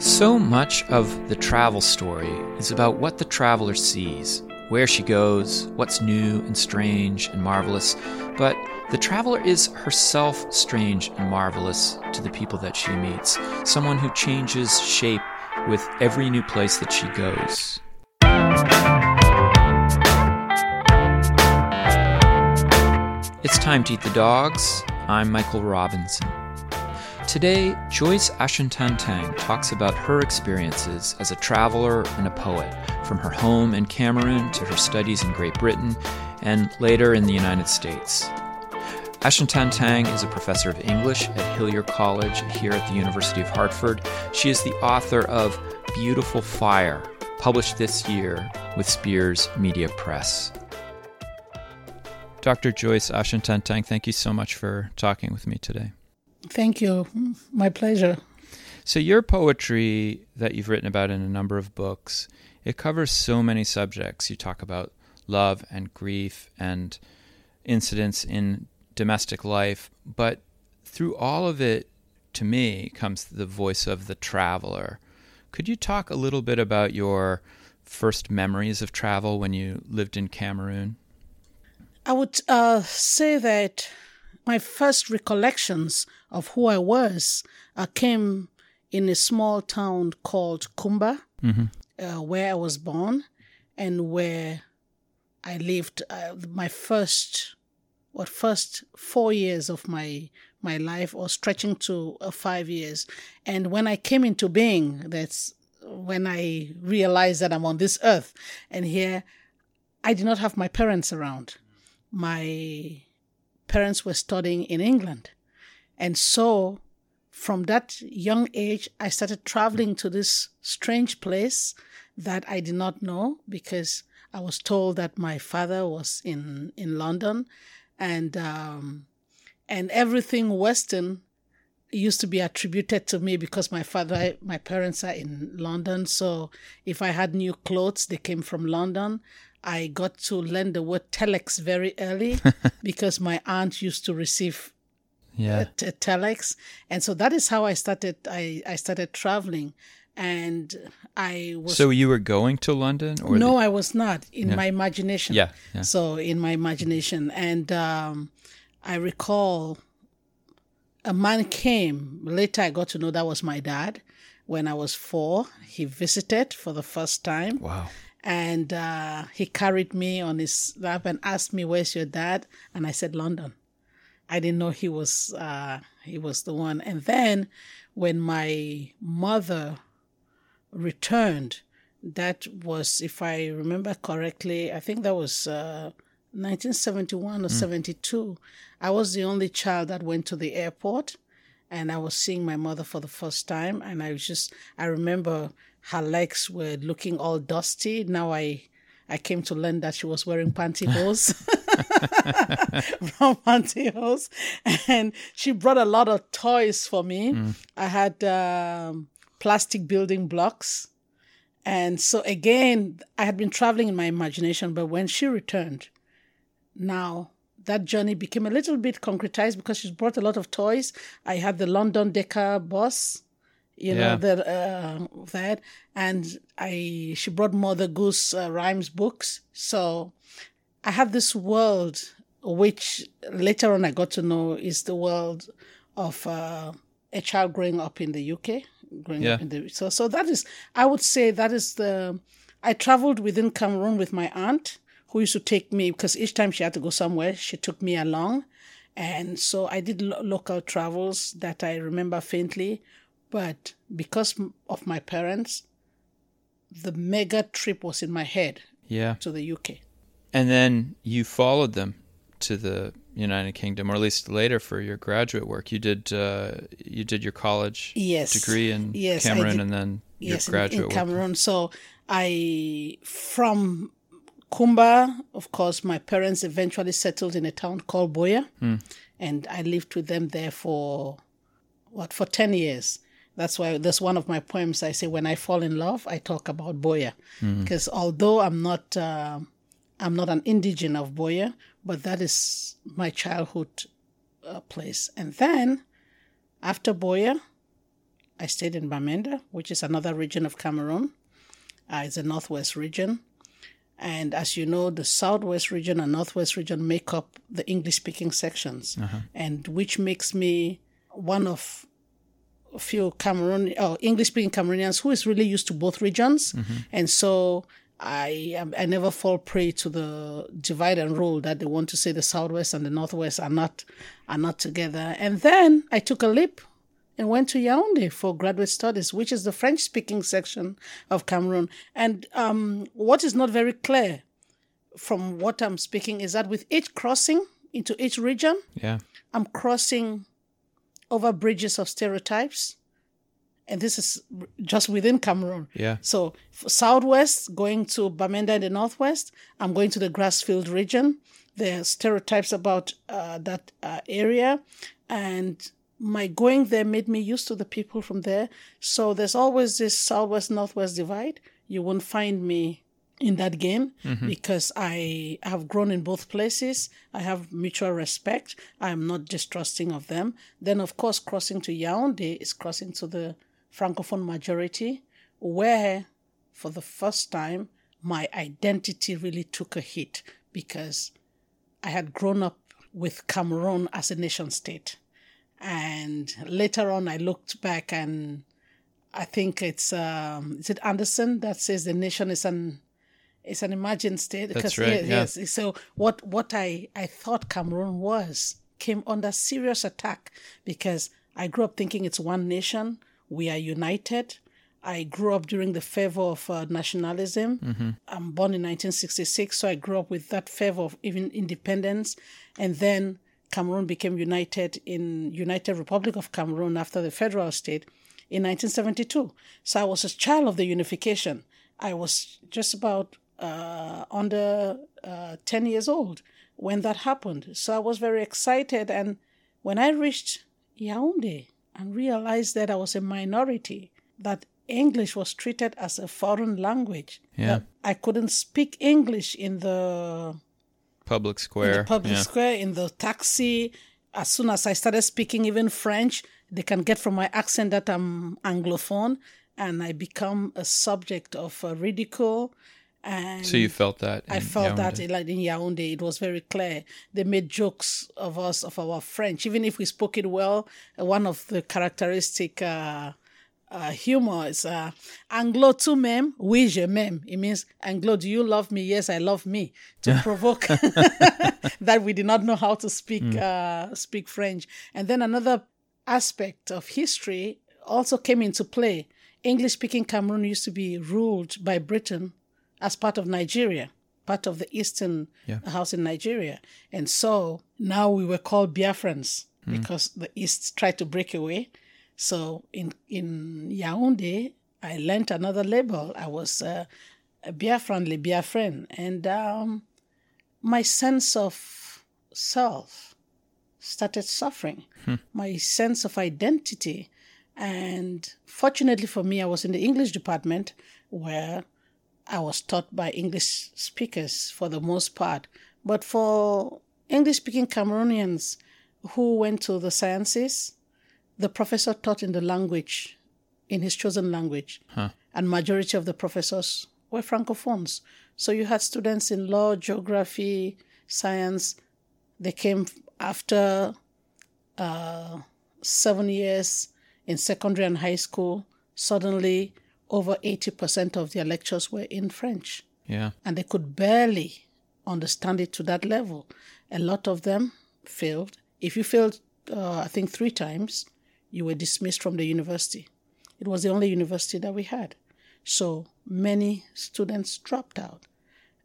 So much of the travel story is about what the traveler sees, where she goes, what's new and strange and marvelous. But the traveler is herself strange and marvelous to the people that she meets, someone who changes shape with every new place that she goes. It's time to eat the dogs. I'm Michael Robinson. Today, Joyce Ashuntantang talks about her experiences as a traveler and a poet, from her home in Cameroon to her studies in Great Britain and later in the United States. Ashuntantang is a professor of English at Hillyer College here at the University of Hartford. She is the author of Beautiful Fire, published this year with Spears Media Press. Dr. Joyce Ashuntantang, thank you so much for talking with me today. Thank you. My pleasure. So, your poetry that you've written about in a number of books, it covers so many subjects. You talk about love and grief and incidents in domestic life, but through all of it, to me, comes the voice of the traveler. Could you talk a little bit about your first memories of travel when you lived in Cameroon? I would uh, say that my first recollections of who I was uh, came in a small town called Kumba, mm-hmm. uh, where I was born and where I lived uh, my first, what first four years of my my life, or stretching to uh, five years. And when I came into being, that's when I realized that I'm on this earth, and here I did not have my parents around. My parents were studying in England. And so from that young age, I started traveling to this strange place that I did not know because I was told that my father was in, in London and, um, and everything Western used to be attributed to me because my father, my parents are in London. So if I had new clothes, they came from London. I got to learn the word telex very early because my aunt used to receive yeah. a, a telex, and so that is how I started. I I started traveling, and I was. So you were going to London, or no? The... I was not in yeah. my imagination. Yeah, yeah, So in my imagination, and um, I recall a man came. Later, I got to know that was my dad. When I was four, he visited for the first time. Wow and uh, he carried me on his lap and asked me, "Where's your dad?" And I said, "London." I didn't know he was uh, he was the one. And then when my mother returned, that was, if I remember correctly, I think that was. Uh, 1971 or mm. 72, I was the only child that went to the airport and I was seeing my mother for the first time. And I was just, I remember her legs were looking all dusty. Now I I came to learn that she was wearing pantyhose. from pantyhose. And she brought a lot of toys for me. Mm. I had um, plastic building blocks. And so again, I had been traveling in my imagination, but when she returned, now that journey became a little bit concretized because she brought a lot of toys. I had the London Decker bus you know that uh, that. And i she brought mother goose uh, rhymes books. So i have this world which later on i got to know is the world of uh, a child growing up in the uk growing yeah. up in the so so that is i would say that is the i traveled within cameroon with my aunt who used to take me because each time she had to go somewhere she took me along. And so i did lo- local travels that i remember faintly but because of my parents, the mega trip was in my head. Yeah. To the UK. And then you followed them to the United Kingdom, or at least later for your graduate work. You did uh, you did your college yes. degree in yes, Cameroon, and then your yes, graduate in, in Cameroon. So I from Kumba, of course, my parents eventually settled in a town called Buea, mm. and I lived with them there for what for ten years. That's why that's one of my poems. I say when I fall in love, I talk about Buea, because mm-hmm. although I'm not uh, I'm not an indigene of Buea, but that is my childhood uh, place. And then after Buea, I stayed in Bamenda, which is another region of Cameroon. Uh, it's a northwest region. And as you know, the southwest region and northwest region make up the English speaking sections, and which makes me one of few Cameroon or English speaking Cameroonians who is really used to both regions. And so I I never fall prey to the divide and rule that they want to say the southwest and the northwest are not are not together. And then I took a leap and went to Yaoundé for graduate studies, which is the French speaking section of Cameroon. And um, what is not very clear from what I'm speaking is that with each crossing into each region, Yeah. I'm crossing over bridges of stereotypes. And this is just within Cameroon. Yeah. So, southwest, going to Bamenda in the northwest, I'm going to the Grassfield region. There are stereotypes about uh, that uh, area. And my going there made me used to the people from there. So, there's always this southwest northwest divide. You won't find me in that game because I have grown in both places. I have mutual respect. I am not distrusting of them. Then, of course, crossing to Yaoundé is crossing to the Francophone majority, where for the first time my identity really took a hit because I had grown up with Cameroon as a nation state. And later on, I looked back and I think it's um, is it Anderson that says the nation is an it's an imagined state. That's right, yeah. Yes. So what what I I thought Cameroon was came under serious attack because I grew up thinking it's one nation. We are united. I grew up during the fervor of uh, nationalism. I'm born in 1966, so I grew up with that fervor of even independence. And then Cameroon became united in United Republic of Cameroon after the federal state in 1972. So I was a child of the unification. I was just about uh, under uh, 10 years old when that happened. So I was very excited. And when I reached Yaoundé and realized that I was a minority, that English was treated as a foreign language, Yeah. I couldn't speak English in the Public in square. the public yeah. square, in the taxi. As soon as I started speaking even French, they can get from my accent that I'm Anglophone, and I become a subject of uh, ridicule. And So you felt that. I in felt that Yaoundé. like in Yaoundé, it was very clear. They made jokes of us, of our French, even if we spoke it well. uh, One of the characteristic uh, uh, humor is uh, Anglo tu m'aimes? Oui, je m'aime. It means Anglo, do you love me? Yes, I love me. To provoke that we did not know how to speak uh, speak French. And then another aspect of history also came into play. English speaking Cameroon used to be ruled by Britain as part of Nigeria, part of the Eastern Yeah. House in Nigeria. And so now we were called Biafrans because the East tried to break away. So in, in Yaoundé, I learned another label. I was uh, a Biafran, le Biafran. And um, my sense of self started suffering, my sense of identity. And fortunately for me, I was in the English department where I was taught by English speakers for the most part. But for English speaking Cameroonians who went to the sciences, the professor taught in the language, in his chosen language. And majority of the professors were francophones. So you had students in law, geography, science. They came after uh, seven years in secondary and high school. Suddenly, over 80% of their lectures were in French Yeah. and they could barely understand it to that level. A lot of them failed. If you failed, uh, I think three times, you were dismissed from the university. It was the only university that we had. So many students dropped out.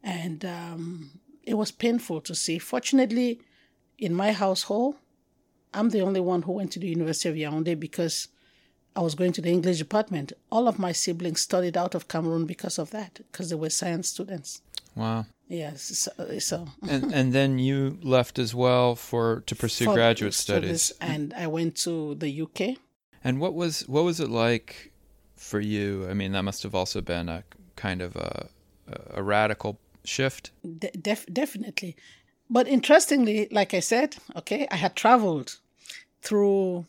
And um, it was painful to see. Fortunately, in my household, I'm the only one who went to the University of Yaoundé because I was going to the English department. All of my siblings studied out of Cameroon because of that, because they were science students. Wow. Yes, so, so And and then you left as well for to pursue for graduate studies. and I went to the UK. And what was what was it like for you? I mean, that must have also been a kind of a a radical shift. De- def- definitely, but interestingly, like I said, okay, I had traveled through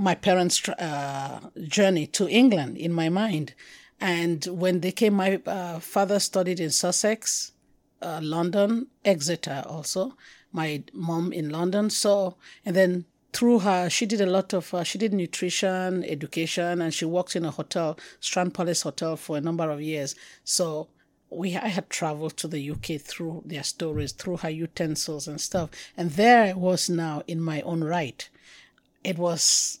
my parents' uh, journey to England in my mind. And when they came, my uh, father studied in Sussex, uh, London, Exeter also. My mom in London. So, and then through her, she did a lot of, uh, she did nutrition, education, and she worked in a hotel, Strand Palace Hotel, for a number of years. So, we I had traveled to the UK through their stories, through her utensils and stuff, and there I was now in my own right. It was.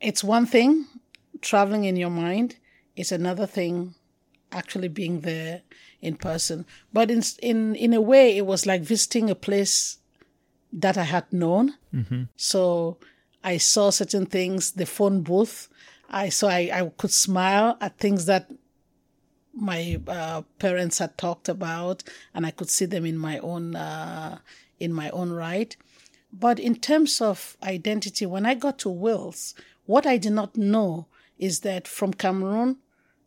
It's one thing traveling in your mind. It's another thing actually being there in person. But in in in a way, it was like visiting a place that I had known. Mm-hmm. So I saw certain things. The phone booth. I saw. I, I could smile at things that my uh, parents had talked about, and I could see them in my own uh, in my own right. But in terms of identity, when I got to Wales, what I did not know is that from Cameroon,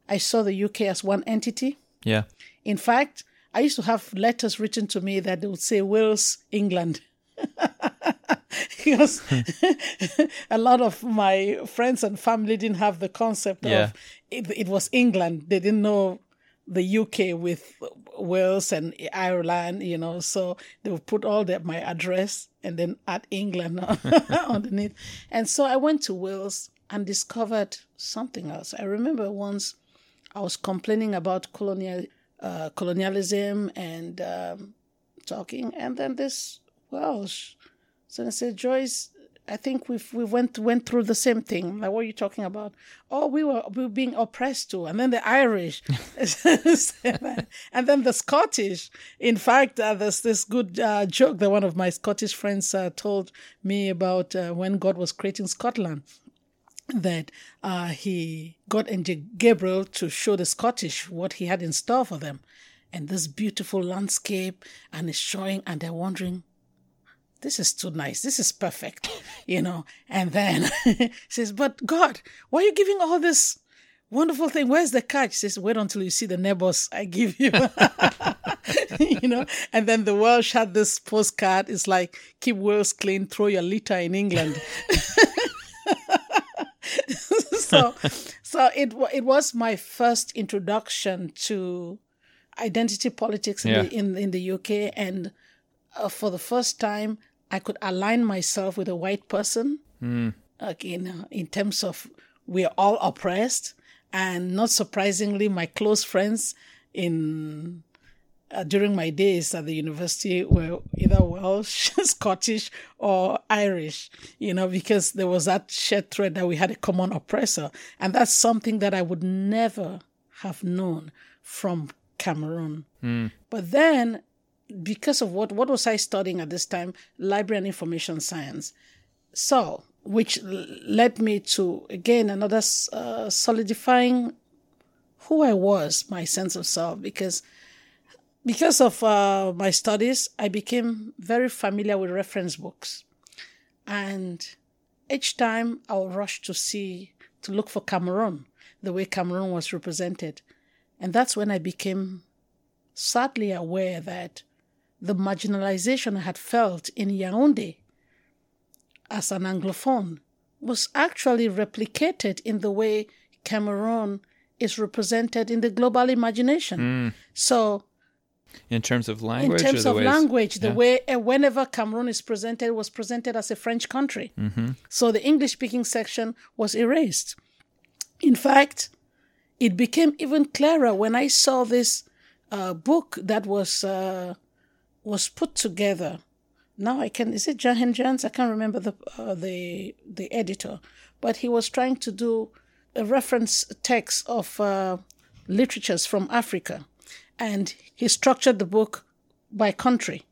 I saw the UK as one entity. Yeah. In fact, I used to have letters written to me that would say Wales, England. because a lot of my friends and family didn't have the concept yeah. of it, it was England. They didn't know the UK with Wales and Ireland, you know, so they would put all that my address and then add England underneath. And so I went to Wales and discovered something else. I remember once I was complaining about colonial uh, colonialism and um, talking, and then this Welsh. So I said, Joyce, I think we've we went went through the same thing. Like, what are you talking about? Oh, we were we were being oppressed too, and then the Irish, and then the Scottish. In fact, uh, there's this good uh, joke that one of my Scottish friends uh, told me about uh, when God was creating Scotland. That uh, he got Angel Gabriel to show the Scottish what he had in store for them, and this beautiful landscape, and it's showing, and they're wondering this is too nice. This is perfect, you know. And then says, But God, why are you giving all this wonderful thing? Where's the catch? She says, Wait until you see the neighbors I give you. you know, and then the Welsh had this postcard. It's like, keep Wales clean, throw your litter in England. so so it it was my first introduction to identity politics in, yeah. the, in, in the UK and uh, for the first time, I could align myself with a white person. Mm. in, in terms of we're all oppressed, and not surprisingly, my close friends in uh, during my days at the university were either Welsh, Scottish, or Irish, you know, because there was that shared thread that we had a common oppressor. And that's something that I would never have known from Cameroon. Mm. But then because of what what was I studying at this time? Library and information science. So, which led me to again another uh, solidifying who I was, my sense of self, because because of uh, my studies, I became very familiar with reference books, and each time I would rush to see to look for Cameroon, the way Cameroon was represented, and that's when I became sadly aware that the marginalization I had felt in Yaoundé as an Anglophone was actually replicated in the way Cameroon is represented in the global imagination. Mm. So, in terms of language, in terms of ways, language, the yeah. way uh, whenever Cameroon is presented was presented as a French country. Mm-hmm. So the English-speaking section was erased. In fact, it became even clearer when I saw this uh, book that was. Uh, was put together. Now I can is it Jahan Jans? I can't remember the uh, the the editor, but he was trying to do a reference text of uh, literatures from Africa, and he structured the book by country.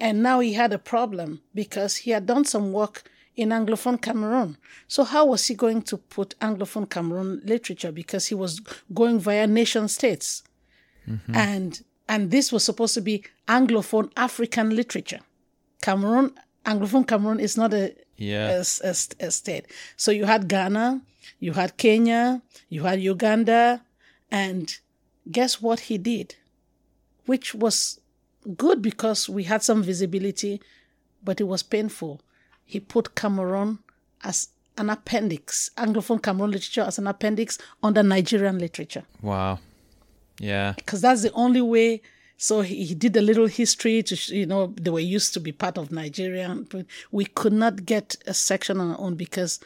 And now he had a problem because he had done some work in Anglophone Cameroon. So how was he going to put Anglophone Cameroon literature? Because he was going via nation states. Mm-hmm. And and this was supposed to be Anglophone African literature. Cameroon, Anglophone Cameroon is not a, yeah. a, a, a state. So you had Ghana, you had Kenya, you had Uganda, and guess what he did? Which was good because we had some visibility, but it was painful. He put Cameroon as an appendix, Anglophone Cameroon literature as an appendix under Nigerian literature. Wow. Yeah. Because that's the only way. So he, he did a little history to, you know, they were used to be part of Nigeria. We could not get a section on our own because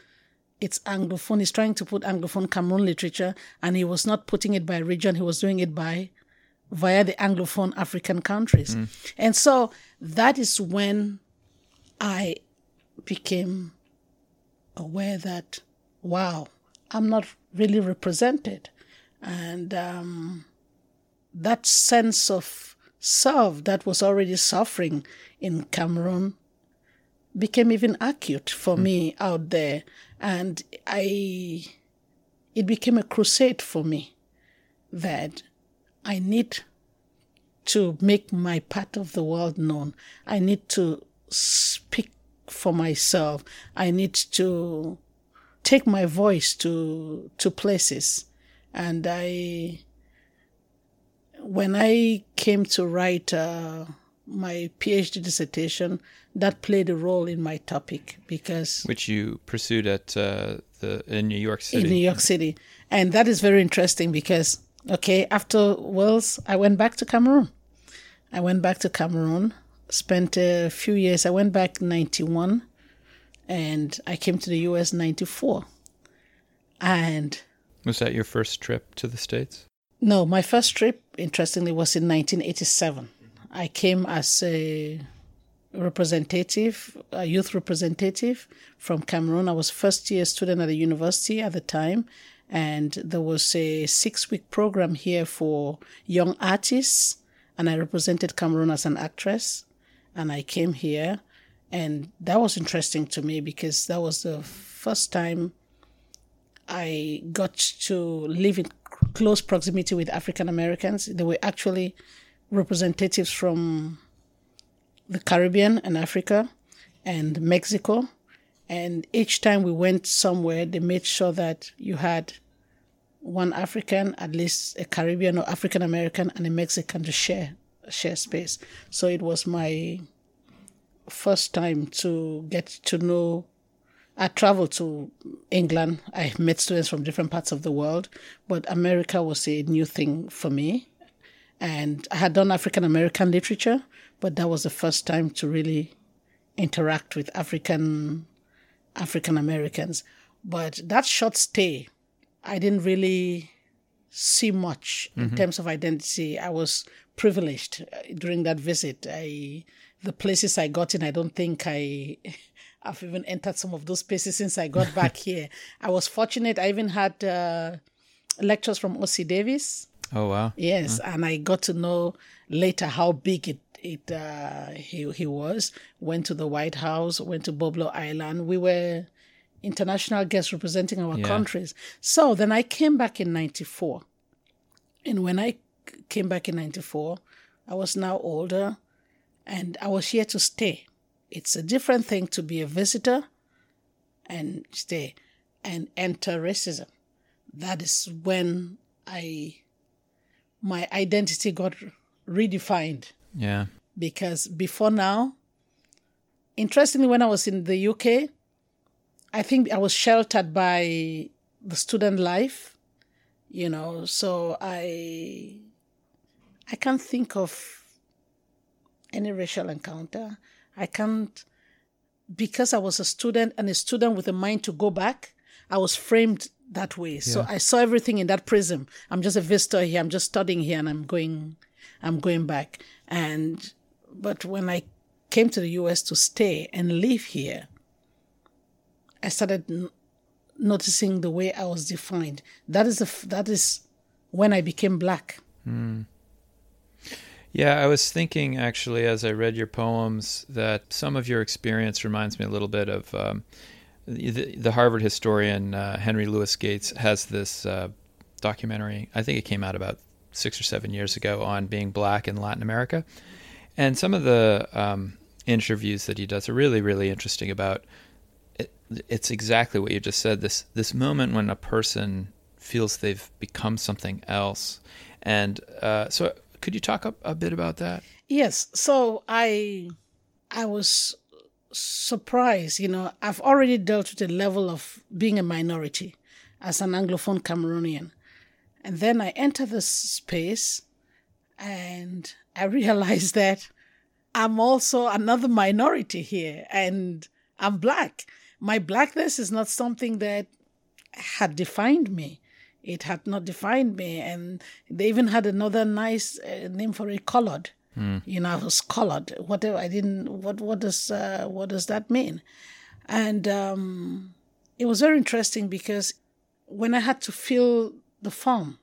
it's Anglophone. He's trying to put Anglophone Cameroon literature and he was not putting it by region. He was doing it by via the Anglophone African countries. Mm. And so that is when I became aware that, wow, I'm not really represented. And um, that sense of self that was already suffering in Cameroon became even acute for mm. me out there. And I, it became a crusade for me that I need to make my part of the world known. I need to speak for myself. I need to take my voice to to places. And I when I came to write uh, my PhD dissertation, that played a role in my topic because which you pursued at uh, the in New York City. In New York City, and that is very interesting because okay, after Wales, I went back to Cameroon. I went back to Cameroon, spent a few years. I went back ninety one, and I came to the U.S. ninety four, and was that your first trip to the states? No, my first trip, interestingly, was in 1987. I came as a representative, a youth representative from Cameroon. I was first year student at the university at the time, and there was a six week program here for young artists, and I represented Cameroon as an actress, and I came here, and that was interesting to me because that was the first time I got to live in close proximity with African Americans. They were actually representatives from the Caribbean and Africa and Mexico. And each time we went somewhere, they made sure that you had one African, at least a Caribbean or African American, and a Mexican to share share space. So it was my first time to get to know I traveled to England. I met students from different parts of the world, but America was a new thing for me. And I had done African American literature, but that was the first time to really interact with African African Americans. But that short stay, I didn't really see much in mm-hmm. terms of identity. I was privileged uh, during that visit. I the places I got in, I don't think I I've even entered some of those places since I got back here. I was fortunate. I even had uh, lectures from Ossie Davis. Oh wow! Yes, and I got to know later how big it it uh, he he was. Went to the White House. Went to Boblo Island. We were international guests representing our yeah. countries. So then I came back in '94, and when I came back in '94, I was now older, and I was here to stay. It's a different thing to be a visitor and stay and enter racism. That is when I my identity got redefined. Yeah. Because before now, interestingly, when I was in the UK, I think I was sheltered by the student life, you know, so I I can't think of any racial encounter. I can't, because I was a student and a student with a mind to go back, I was framed that way. Yeah. So I saw everything in that prism. I'm just a visitor here. I'm just studying here and I'm going, I'm going back. And, but when I came to the US to stay and live here, I started n- noticing the way I was defined. That is the, that is when I became black. Mm. Yeah, I was thinking actually as I read your poems that some of your experience reminds me a little bit of um, the, the, Harvard historian uh, Henry Louis Gates has this uh, documentary. I think it came out about six or seven years ago on being black in Latin America, and some of the um, interviews that he does are really, really interesting. About it, it's exactly what you just said. This this moment when a person feels they've become something else, and uh, so could you talk a, a bit about that? Yes. So I I was surprised. You know, I've already dealt with the level of being a minority as an Anglophone Cameroonian. And then I enter this space and I realize that I'm also another minority here and I'm black. My blackness is not something that had defined me. It had not defined me. And they even had another nice uh, name for it, colored. Mm. You know, I was colored. Whatever. I didn't. What what does uh, what does that mean? And um, it was very interesting because when I had to fill the form,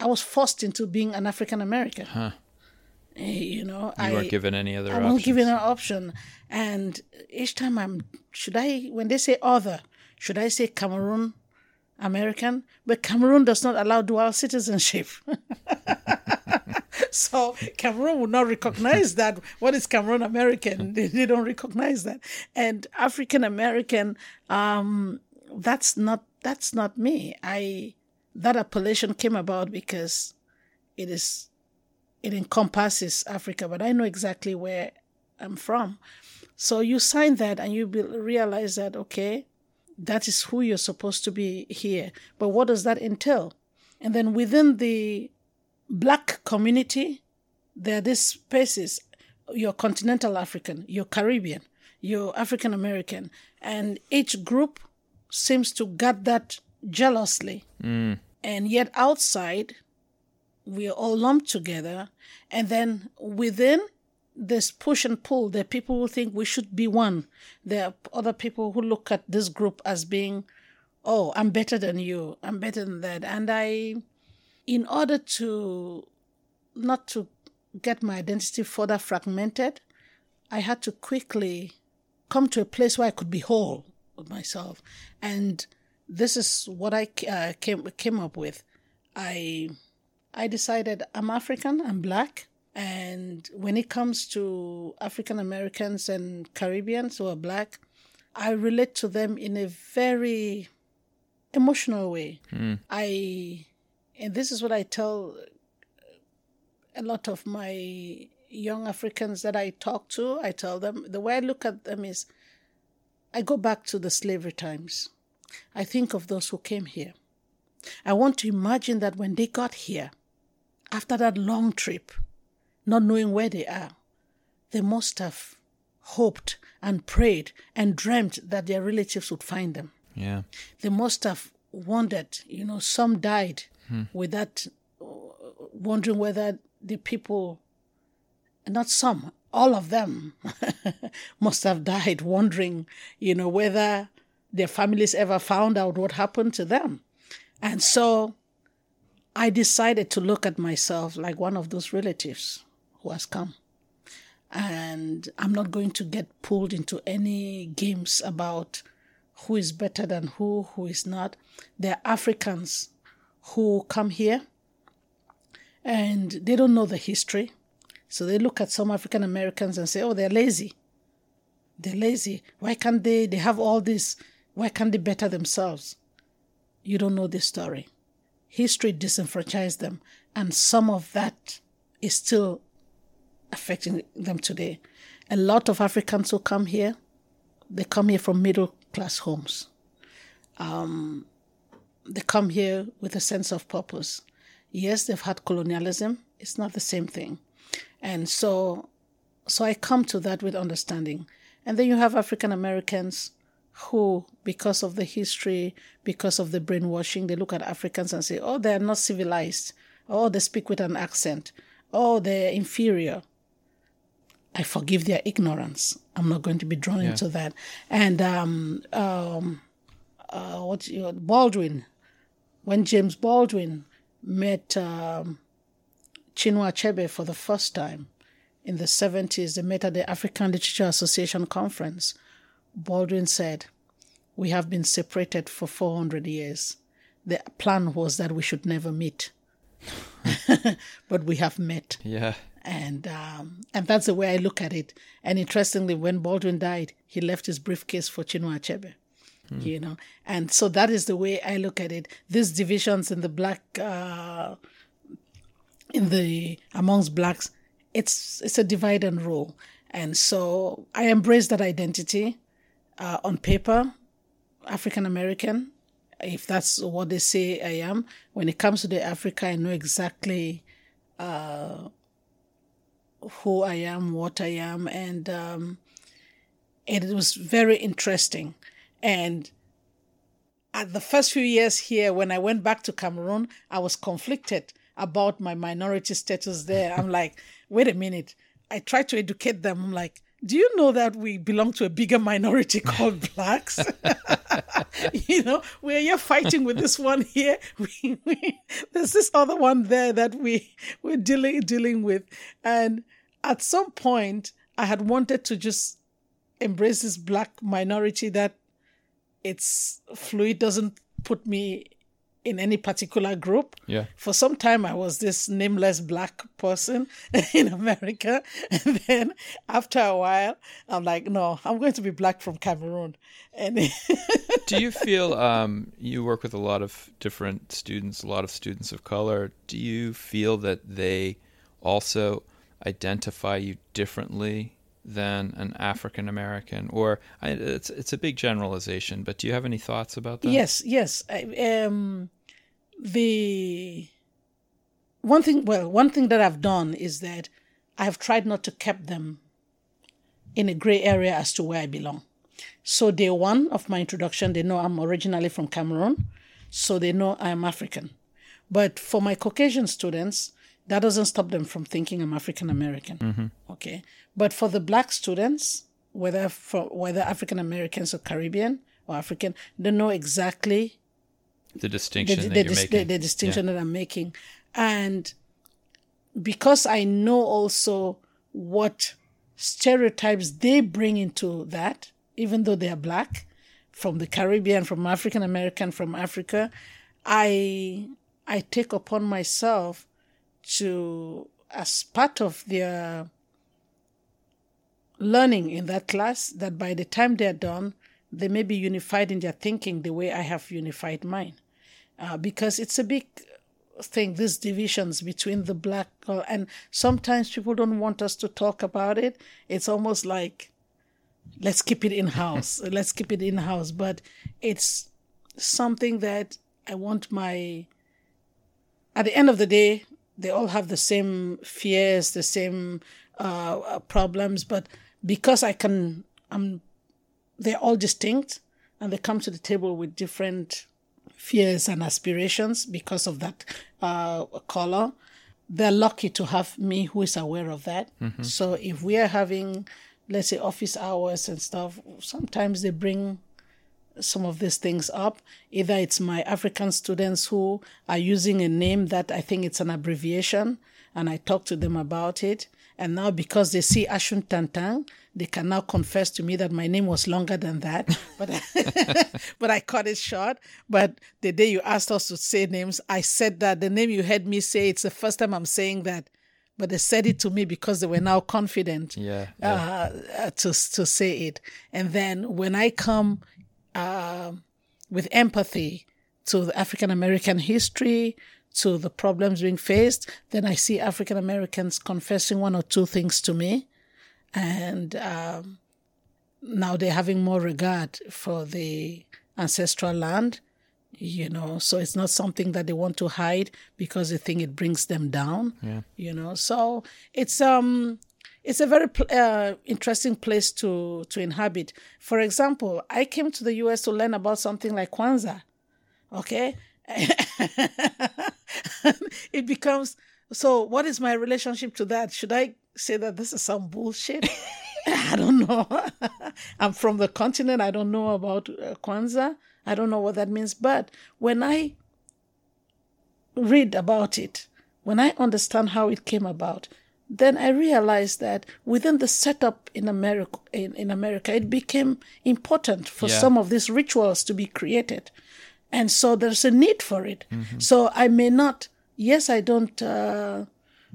I was forced into being an African American. Huh. Eh, you know, you I weren't given any other. Option. I wasn't given an option, and each time I'm should I when they say other, should I say Cameroon American? But Cameroon does not allow dual citizenship. so Cameroon would not recognize that. What is Cameroon American? They, they don't recognize that. And African American, um, that's not that's not me. I that appellation came about because it is it encompasses Africa, but I know exactly where I'm from. So you sign that and you realize that okay, that is who you're supposed to be here. But what does that entail? And then within the black community, there are these spaces. You're continental African, you're Caribbean, you're African American, and each group seems to guard that jealously. Mm. And yet outside, we are all lumped together. And then within this push and pull, there are people who think we should be one. There are other people who look at this group as being, oh, I'm better than you, I'm better than that. And I, in order to not to get my identity further fragmented, I had to quickly come to a place where I could be whole with myself. And this is what I uh, came came up with. I I decided I'm African, I'm black, and when it comes to African Americans and Caribbeans who are black, I relate to them in a very emotional way. Mm. I and this is what I tell a lot of my young Africans that I talk to. I tell them the way I look at them is I go back to the slavery times. I think of those who came here. I want to imagine that when they got here, after that long trip, not knowing where they are, they must have hoped and prayed and dreamt that their relatives would find them. Yeah. They must have wondered, you know, some died hmm. with that, wondering whether the people, not some, all of them must have died wondering, you know, whether their families ever found out what happened to them. And so I decided to look at myself like one of those relatives who has come. And I'm not going to get pulled into any games about who is better than who, who is not. There are Africans who come here and they don't know the history. So they look at some African Americans and say, oh, they're lazy. They're lazy. Why can't they? They have all this. Why can't they better themselves? You don't know the story. History disenfranchised them, and some of that is still affecting them today. A lot of Africans who come here, they come here from middle class homes. Um, they come here with a sense of purpose. Yes, they've had colonialism. It's not the same thing. And so, so I come to that with understanding. And then you have African Americans who, because of the history, because of the brainwashing, they look at Africans and say, oh, they're not civilized. Oh, they speak with an accent. Oh, they're inferior. I forgive their ignorance. I'm not going to be drawn yeah. into that. And um, um, uh, what Baldwin, when James Baldwin met um, Chinua Achebe for the first time in the 70s, they met at the African Literature Association conference. Baldwin said, We have been separated for 400 years. The plan was that we should never meet. but we have met. Yeah. And um, and that's the way I look at it. And interestingly, when Baldwin died, he left his briefcase for Chinua Achebe. Hmm. You know, and so that is the way I look at it. These divisions in the black, uh, in the amongst blacks, it's it's a divide and rule. And so I embrace that identity uh, on paper, African American, if that's what they say I am. When it comes to the Africa, I know exactly uh, who I am, what I am, and um, it was very interesting. And at the first few years here, when I went back to Cameroon, I was conflicted about my minority status there. I'm like, wait a minute. I tried to educate them. I'm like, do you know that we belong to a bigger minority called blacks? you know, we're here fighting with this one here. We, we, there's this other one there that we we're dealing dealing with, and at some point, I had wanted to just embrace this black minority that it's fluid doesn't put me in any particular group. Yeah. For some time, I was this nameless black person in America. And then after a while, I'm like, no, I'm going to be black from Cameroon. And do you feel um, you work with a lot of different students, a lot of students of color? Do you feel that they also identify you differently than an African American, or it's it's a big generalization. But do you have any thoughts about that? Yes, yes. I, um, the one thing, well, one thing that I've done is that I have tried not to keep them in a gray area as to where I belong. So day one of my introduction, they know I'm originally from Cameroon, so they know I'm African. But for my Caucasian students, that doesn't stop them from thinking I'm African American. Mm-hmm. Okay, but for the black students, whether for whether African Americans or Caribbean or African, they know exactly the distinction the, that the, making. the, the distinction that I'm making, and because I know also what stereotypes they bring into that, even though they are black, from the Caribbean, from African American, from Africa, I I take upon myself to as part of their learning in that class that by the time they're done, they may be unified in their thinking the way I have unified mine. Uh, because it's a big thing, these divisions between the black, and sometimes people don't want us to talk about it. It's almost like, let's keep it in house, let's keep it in house. But it's something that I want my, at the end of the day, they all have the same fears, the same uh, problems, but because I can, I'm, they're all distinct, and they come to the table with different fears and aspirations because of that uh, color. They're lucky to have me who is aware of that. Mm-hmm. So if we are having, let's say, office hours and stuff, sometimes they bring some of these things up. Either it's my African students who are using a name that I think it's an abbreviation, and I talk to them about it. And now, because they see Ashuntantang, they can now confess to me that my name was longer than that, but but I cut it short. But the day you asked us to say names, I said that the name you heard me say. It's the first time I'm saying that, but they said it to me because they were now confident. Yeah, yeah. Uh, to to say it. And then when I come uh, with empathy to the African American history, to the problems being faced, then I see African Americans confessing one or two things to me. And um, now they're having more regard for the ancestral land, you know, so it's not something that they want to hide because they think it brings them down, yeah. you know. So it's um it's a very uh, interesting place to to inhabit. For example, I came to the U.S. to learn about something like Kwanzaa. Okay, it becomes so. What is my relationship to that? Should I say that this is some bullshit? I don't know. I'm from the continent. I don't know about uh, Kwanzaa. I don't know what that means. But when I read about it, when I understand how it came about, then I realized that within the setup in America, in, in America, it became important for Yeah. some of these rituals to be created, and so there's a need for it. Mm-hmm. So I may not. Yes, I don't uh,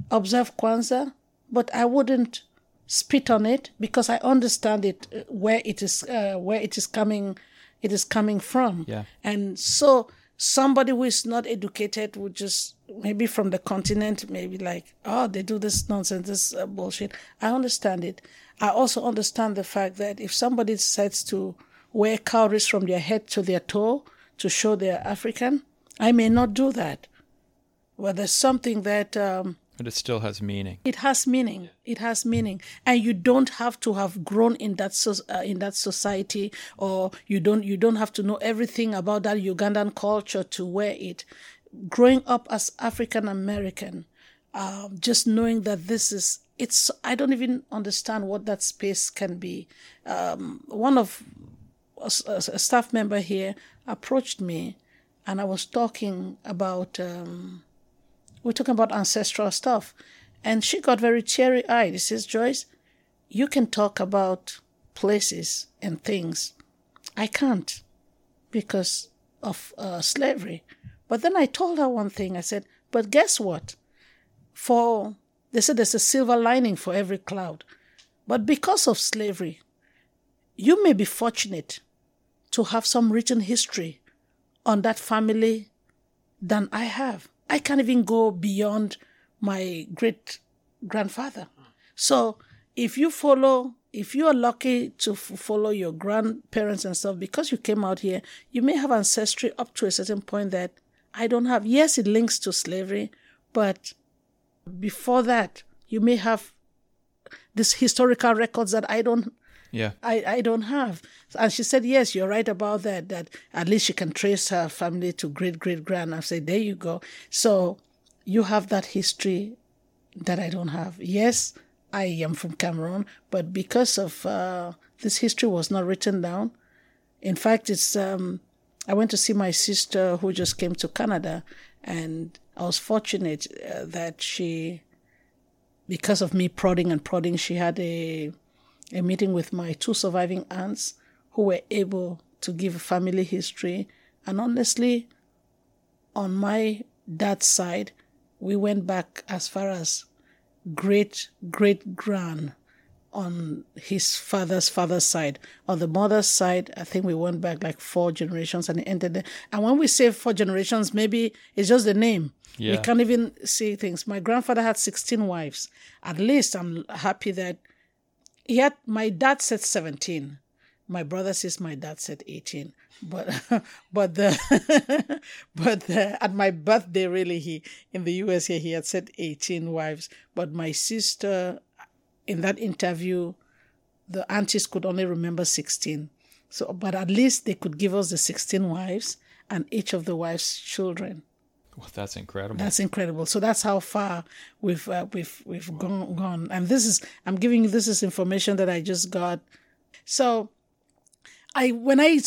observe Kwanzaa, but I wouldn't spit on it because I understand it uh, where it is uh, where it is coming it is coming from. Yeah. And so somebody who is not educated would just maybe from the continent maybe like oh they do this nonsense this uh, bullshit. I understand it. I also understand the fact that if somebody decides to wear cowries from their head to their toe to show they're african i may not do that. Well there's something that um, but it still has meaning. It has meaning. It has meaning, and you don't have to have grown in that so, uh, in that society, or you don't you don't have to know everything about that Ugandan culture to wear it. Growing up as African American, um, just knowing that this is it's I don't even understand what that space can be. Um, one of a, a, staff member here approached me, and I was talking about. Um, we're talking about ancestral stuff. And she got very teary eyed. She says, Joyce, you can talk about places and things. I can't because of uh, slavery. But then I told her one thing. I said, but guess what? For they said there's a silver lining for every cloud. But because of slavery, you may be fortunate to have some written history on that family than I have. I can't even go beyond my great grandfather. So if you follow, if you are lucky to f- follow your grandparents and stuff, because you came out here, you may have ancestry up to a certain point that I don't have. Yes, it links to slavery, but before that, you may have these historical records that I don't yeah. I, I don't have. And she said, Yes, you're right about that, that at least she can trace her family to great great grand. I said, There you go. So you have that history that I don't have. Yes, I am from Cameroon, but because of uh, this history was not written down. In fact, it's um, I went to see my sister who just came to Canada, and I was fortunate uh, that she, because of me prodding and prodding, she had a a meeting with my two surviving aunts who were able to give a family history. And honestly, on my dad's side, we went back as far as great great grand on his father's father's side. On the mother's side, I think we went back like four generations and it ended there. And when we say four generations, maybe it's just the name. Yeah. We can't even see things. My grandfather had 16 wives. At least I'm happy that had my dad said 17 my brother says my dad said 18 but but the but the, at my birthday really he in the us here he had said 18 wives. But my sister in that interview the aunties could only remember 16 so but at least they could give us the 16 wives and each of the wives children well, that's incredible. That's incredible. So that's how far we've uh, we've we've wow. gone gone. And this is I'm giving you this is information that I just got. So I when I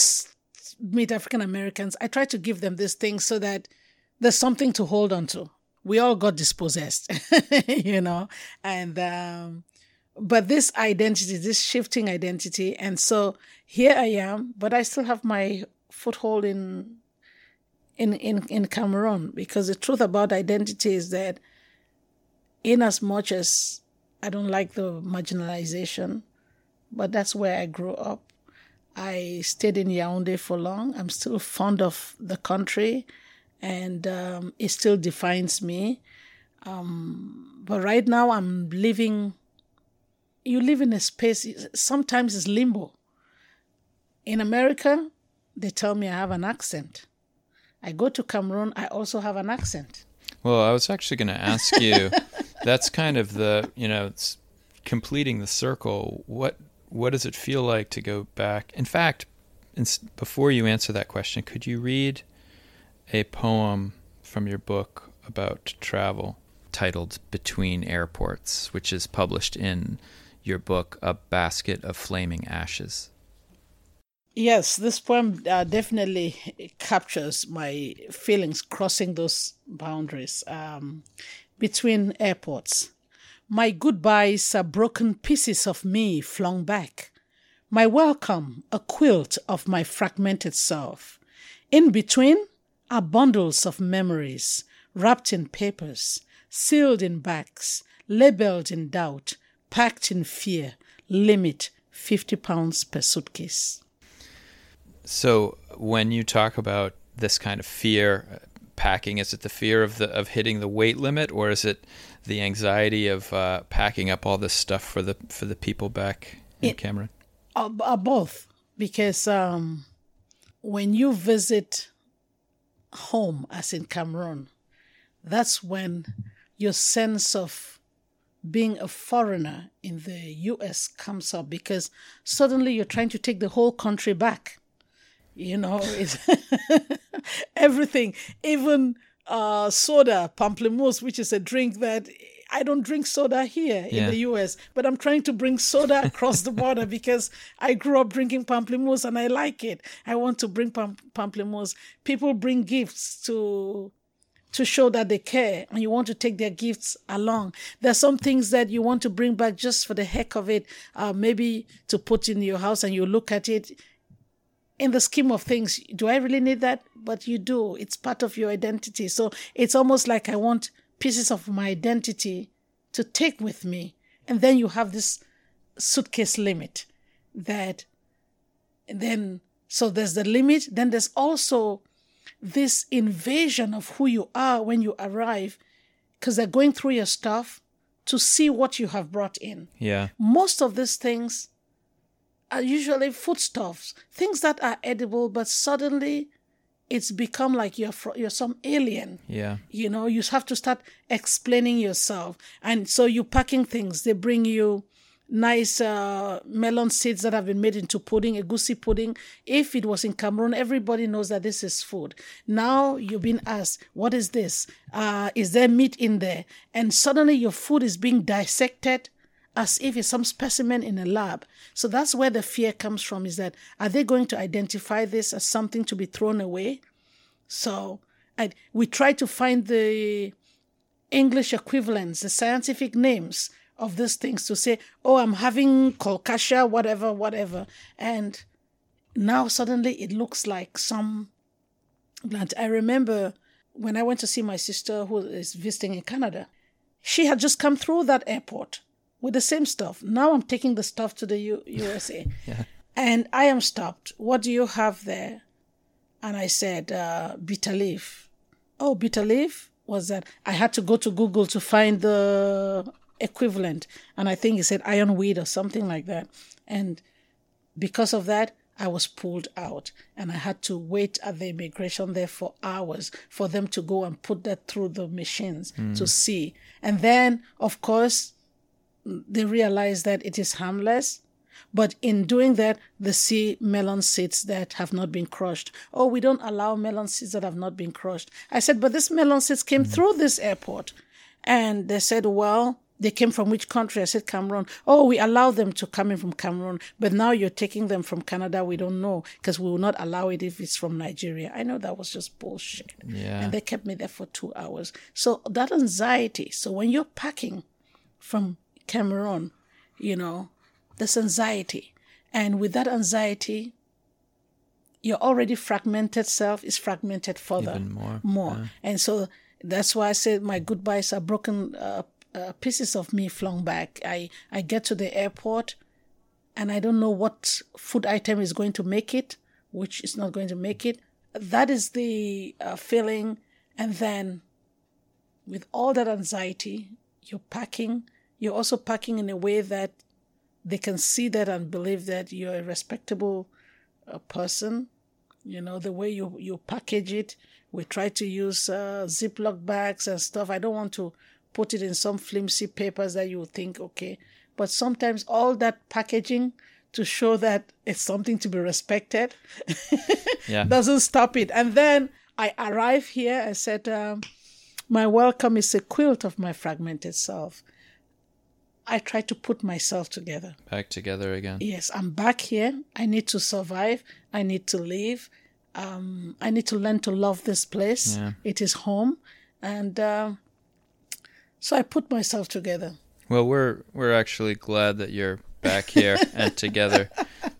meet African Americans, I try to give them this thing so that there's something to hold on to. We all got dispossessed, you know, and um, but this identity, this shifting identity, and so here I am, but I still have my foothold in in, in, in Cameroon because the truth about identity is that in as much as I don't like the marginalization, but that's where I grew up. I stayed in Yaoundé for long. I'm still fond of the country and um, it still defines me. Um, but right now I'm living, you live in a space, sometimes it's limbo. In America, they tell me I have an accent. I go to Cameroon, I also have an accent. Well, I was actually going to ask you. that's kind of the you know completing the circle. What what does it feel like to go back? In fact, before you answer that question, could you read a poem from your book about travel titled "Between Airports," which is published in your book, "A Basket of Flaming Ashes"? Yes, this poem uh, definitely captures my feelings crossing those boundaries um, between airports. My goodbyes are broken pieces of me flung back. My welcome, a quilt of my fragmented self. In between are bundles of memories, wrapped in papers, sealed in bags, labeled in doubt, packed in fear, limit 50 pounds per suitcase. So when you talk about this kind of fear uh, packing? Is it the fear of the of hitting the weight limit, or is it the anxiety of uh, packing up all this stuff for the for the people back in It- Cameroon? Uh, uh, both, because um, when you visit home, as in Cameroon, that's when your sense of being a foreigner in the US comes up because suddenly you're trying to take the whole country back. You know, it's everything, even uh, soda, pamplemousse, which is a drink that I don't drink soda here in the US, but I'm trying to bring soda across the border because I grew up drinking pamplemousse and I like it. I want to bring pam- pamplemousse. People bring gifts to to show that they care and you want to take their gifts along. There's some things that you want to bring back just for the heck of it, uh, maybe to put in your house and you look at it. In the scheme of things, do I really need that? But you do. It's part of your identity. So it's almost like I want pieces of my identity to take with me. And then you have this suitcase limit that then, so there's the limit. Then there's also this invasion of who you are when you arrive because they're going through your stuff to see what you have brought in. Yeah, Most of these things are usually foodstuffs, things that are edible, but suddenly it's become like you're fro- you're some alien. yeah, You know, you have to start explaining yourself, and so you're packing things. They bring you nice uh, melon seeds that have been made into pudding, egusi pudding. If it was in Cameroon, everybody knows that this is food. Now you've been asked, "What is this? Uh, is there meat in there?" And suddenly your food is being dissected as if it's some specimen in a lab. So that's where the fear comes from is that are they going to identify this as something to be thrown away? So I, we try to find the English equivalents, the scientific names of these things to say, oh, I'm having colocasia, whatever, whatever. And now suddenly it looks like some plant. I remember when I went to see my sister who is visiting in Canada, she had just come through that airport with the same stuff. Now I'm taking the stuff to the U- USA. Yeah. And I am stopped. What do you have there? And I said, uh, bitter leaf. Oh, bitter leaf? Was that? I had to go to Google to find the equivalent. And I think it said ironweed or something like that. And because of that, I was pulled out and I had to wait at the immigration there for hours for them to go and put that through the machines to see. And then, of course, they realize that it is harmless. But in doing that, they see melon seeds that have not been crushed. Oh, we don't allow melon seeds that have not been crushed. I said, but this melon seeds came mm-hmm. through this airport. And they said, well, they came from which country? I said, Cameroon. Oh, we allow them to come in from Cameroon, but now you're taking them from Canada. We don't know because we will not allow it if it's from Nigeria. I know that was just bullshit. Yeah. And they kept me there for two hours. So that anxiety. So when you're packing from Cameroon, you know, this anxiety. And with that anxiety, your already fragmented self is fragmented further. Even more, More. And so that's why I said my goodbyes are broken uh, uh, pieces of me flung back. I, I get to the airport and I don't know what food item is going to make it, which is not going to make it. That is the uh, feeling. And then with all that anxiety, you're packing. You're also packing in a way that they can see that and believe that you're a respectable uh, person. You know, the way you, you package it. We try to use uh, Ziploc bags and stuff. I don't want to put it in some flimsy papers that you think, okay. But sometimes all that packaging to show that it's something to be respected Yeah. doesn't stop it. And then I arrive here. I said, um, My welcome is a quilt of my fragmented self. I try to put myself together. Back together again. Yes, I'm back here. I need to survive. I need to live. Um, I need to learn to love this place. Yeah. It is home. And um so I put myself together. Well, we're we're actually glad that you're back here and together.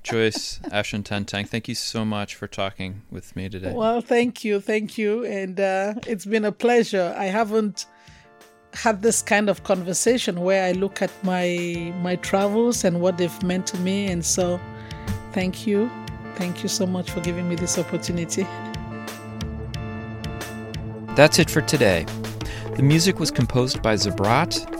Joyce Ashuntantang, thank you so much for talking with me today. Well, thank you. Thank you. And uh, it's been a pleasure. I haven't had this kind of conversation where I look at my my travels and what they've meant to me and so thank you. Thank you so much for giving me this opportunity. That's it for today. The music was composed by Zabrat.